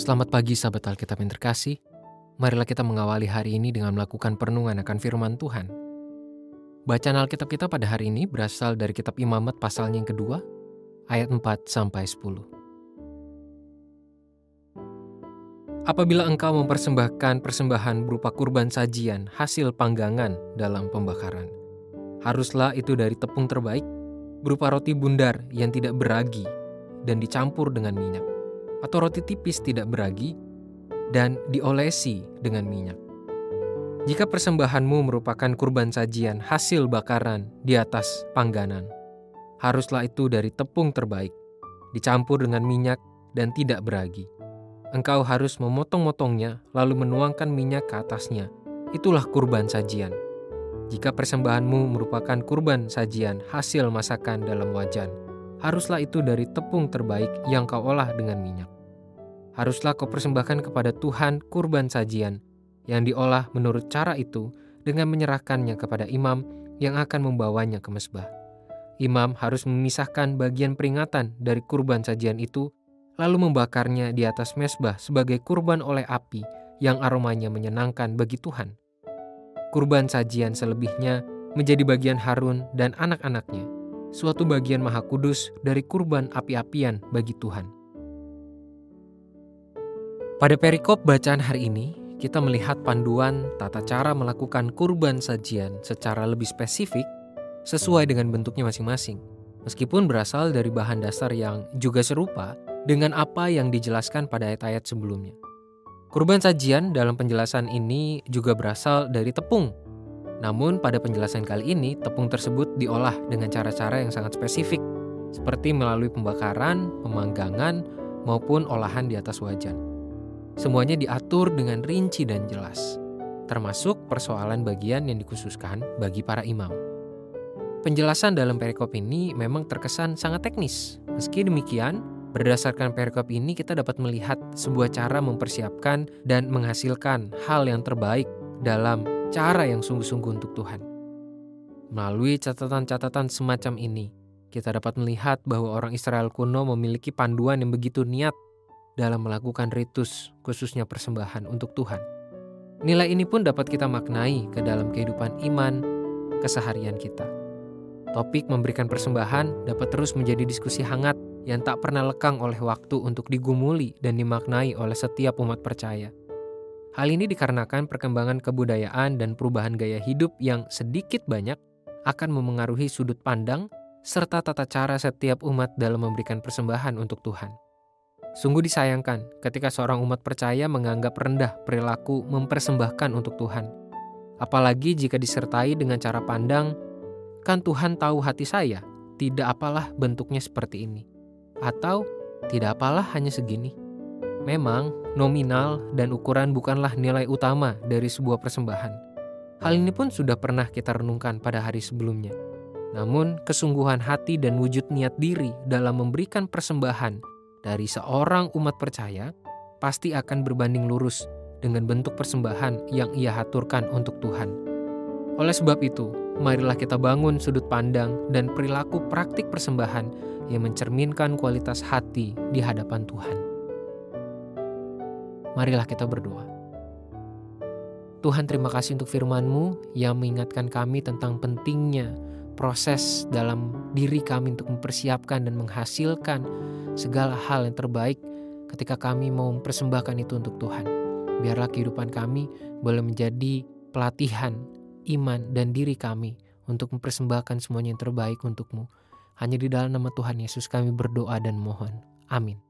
Selamat pagi sahabat Alkitab yang terkasih. Marilah kita mengawali hari ini dengan melakukan perenungan akan firman Tuhan. Bacaan Alkitab kita pada hari ini berasal dari kitab Imamat pasalnya yang kedua, ayat 4 sampai 10. Apabila engkau mempersembahkan persembahan berupa kurban sajian hasil panggangan dalam pembakaran, haruslah itu dari tepung terbaik, berupa roti bundar yang tidak beragi dan dicampur dengan minyak atau roti tipis tidak beragi dan diolesi dengan minyak. Jika persembahanmu merupakan kurban sajian hasil bakaran di atas pangganan, haruslah itu dari tepung terbaik, dicampur dengan minyak dan tidak beragi. Engkau harus memotong-motongnya lalu menuangkan minyak ke atasnya. Itulah kurban sajian. Jika persembahanmu merupakan kurban sajian hasil masakan dalam wajan, haruslah itu dari tepung terbaik yang kau olah dengan minyak. Haruslah kau persembahkan kepada Tuhan kurban sajian yang diolah menurut cara itu dengan menyerahkannya kepada imam yang akan membawanya ke mesbah. Imam harus memisahkan bagian peringatan dari kurban sajian itu, lalu membakarnya di atas mesbah sebagai kurban oleh api yang aromanya menyenangkan bagi Tuhan. Kurban sajian selebihnya menjadi bagian Harun dan anak-anaknya suatu bagian maha kudus dari kurban api-apian bagi Tuhan. Pada perikop bacaan hari ini, kita melihat panduan tata cara melakukan kurban sajian secara lebih spesifik sesuai dengan bentuknya masing-masing, meskipun berasal dari bahan dasar yang juga serupa dengan apa yang dijelaskan pada ayat-ayat sebelumnya. Kurban sajian dalam penjelasan ini juga berasal dari tepung namun pada penjelasan kali ini, tepung tersebut diolah dengan cara-cara yang sangat spesifik, seperti melalui pembakaran, pemanggangan, maupun olahan di atas wajan. Semuanya diatur dengan rinci dan jelas, termasuk persoalan bagian yang dikhususkan bagi para imam. Penjelasan dalam perikop ini memang terkesan sangat teknis. Meski demikian, berdasarkan perikop ini kita dapat melihat sebuah cara mempersiapkan dan menghasilkan hal yang terbaik dalam cara yang sungguh-sungguh untuk Tuhan. Melalui catatan-catatan semacam ini, kita dapat melihat bahwa orang Israel kuno memiliki panduan yang begitu niat dalam melakukan ritus, khususnya persembahan untuk Tuhan. Nilai ini pun dapat kita maknai ke dalam kehidupan iman keseharian kita. Topik memberikan persembahan dapat terus menjadi diskusi hangat yang tak pernah lekang oleh waktu untuk digumuli dan dimaknai oleh setiap umat percaya. Hal ini dikarenakan perkembangan kebudayaan dan perubahan gaya hidup yang sedikit banyak akan memengaruhi sudut pandang serta tata cara setiap umat dalam memberikan persembahan untuk Tuhan. Sungguh disayangkan ketika seorang umat percaya menganggap rendah perilaku mempersembahkan untuk Tuhan. Apalagi jika disertai dengan cara pandang, kan Tuhan tahu hati saya, tidak apalah bentuknya seperti ini. Atau tidak apalah hanya segini. Memang, nominal dan ukuran bukanlah nilai utama dari sebuah persembahan. Hal ini pun sudah pernah kita renungkan pada hari sebelumnya. Namun, kesungguhan hati dan wujud niat diri dalam memberikan persembahan dari seorang umat percaya pasti akan berbanding lurus dengan bentuk persembahan yang ia haturkan untuk Tuhan. Oleh sebab itu, marilah kita bangun sudut pandang dan perilaku praktik persembahan yang mencerminkan kualitas hati di hadapan Tuhan. Marilah kita berdoa. Tuhan terima kasih untuk firman-Mu yang mengingatkan kami tentang pentingnya proses dalam diri kami untuk mempersiapkan dan menghasilkan segala hal yang terbaik ketika kami mau mempersembahkan itu untuk Tuhan. Biarlah kehidupan kami boleh menjadi pelatihan iman dan diri kami untuk mempersembahkan semuanya yang terbaik untukmu. Hanya di dalam nama Tuhan Yesus kami berdoa dan mohon. Amin.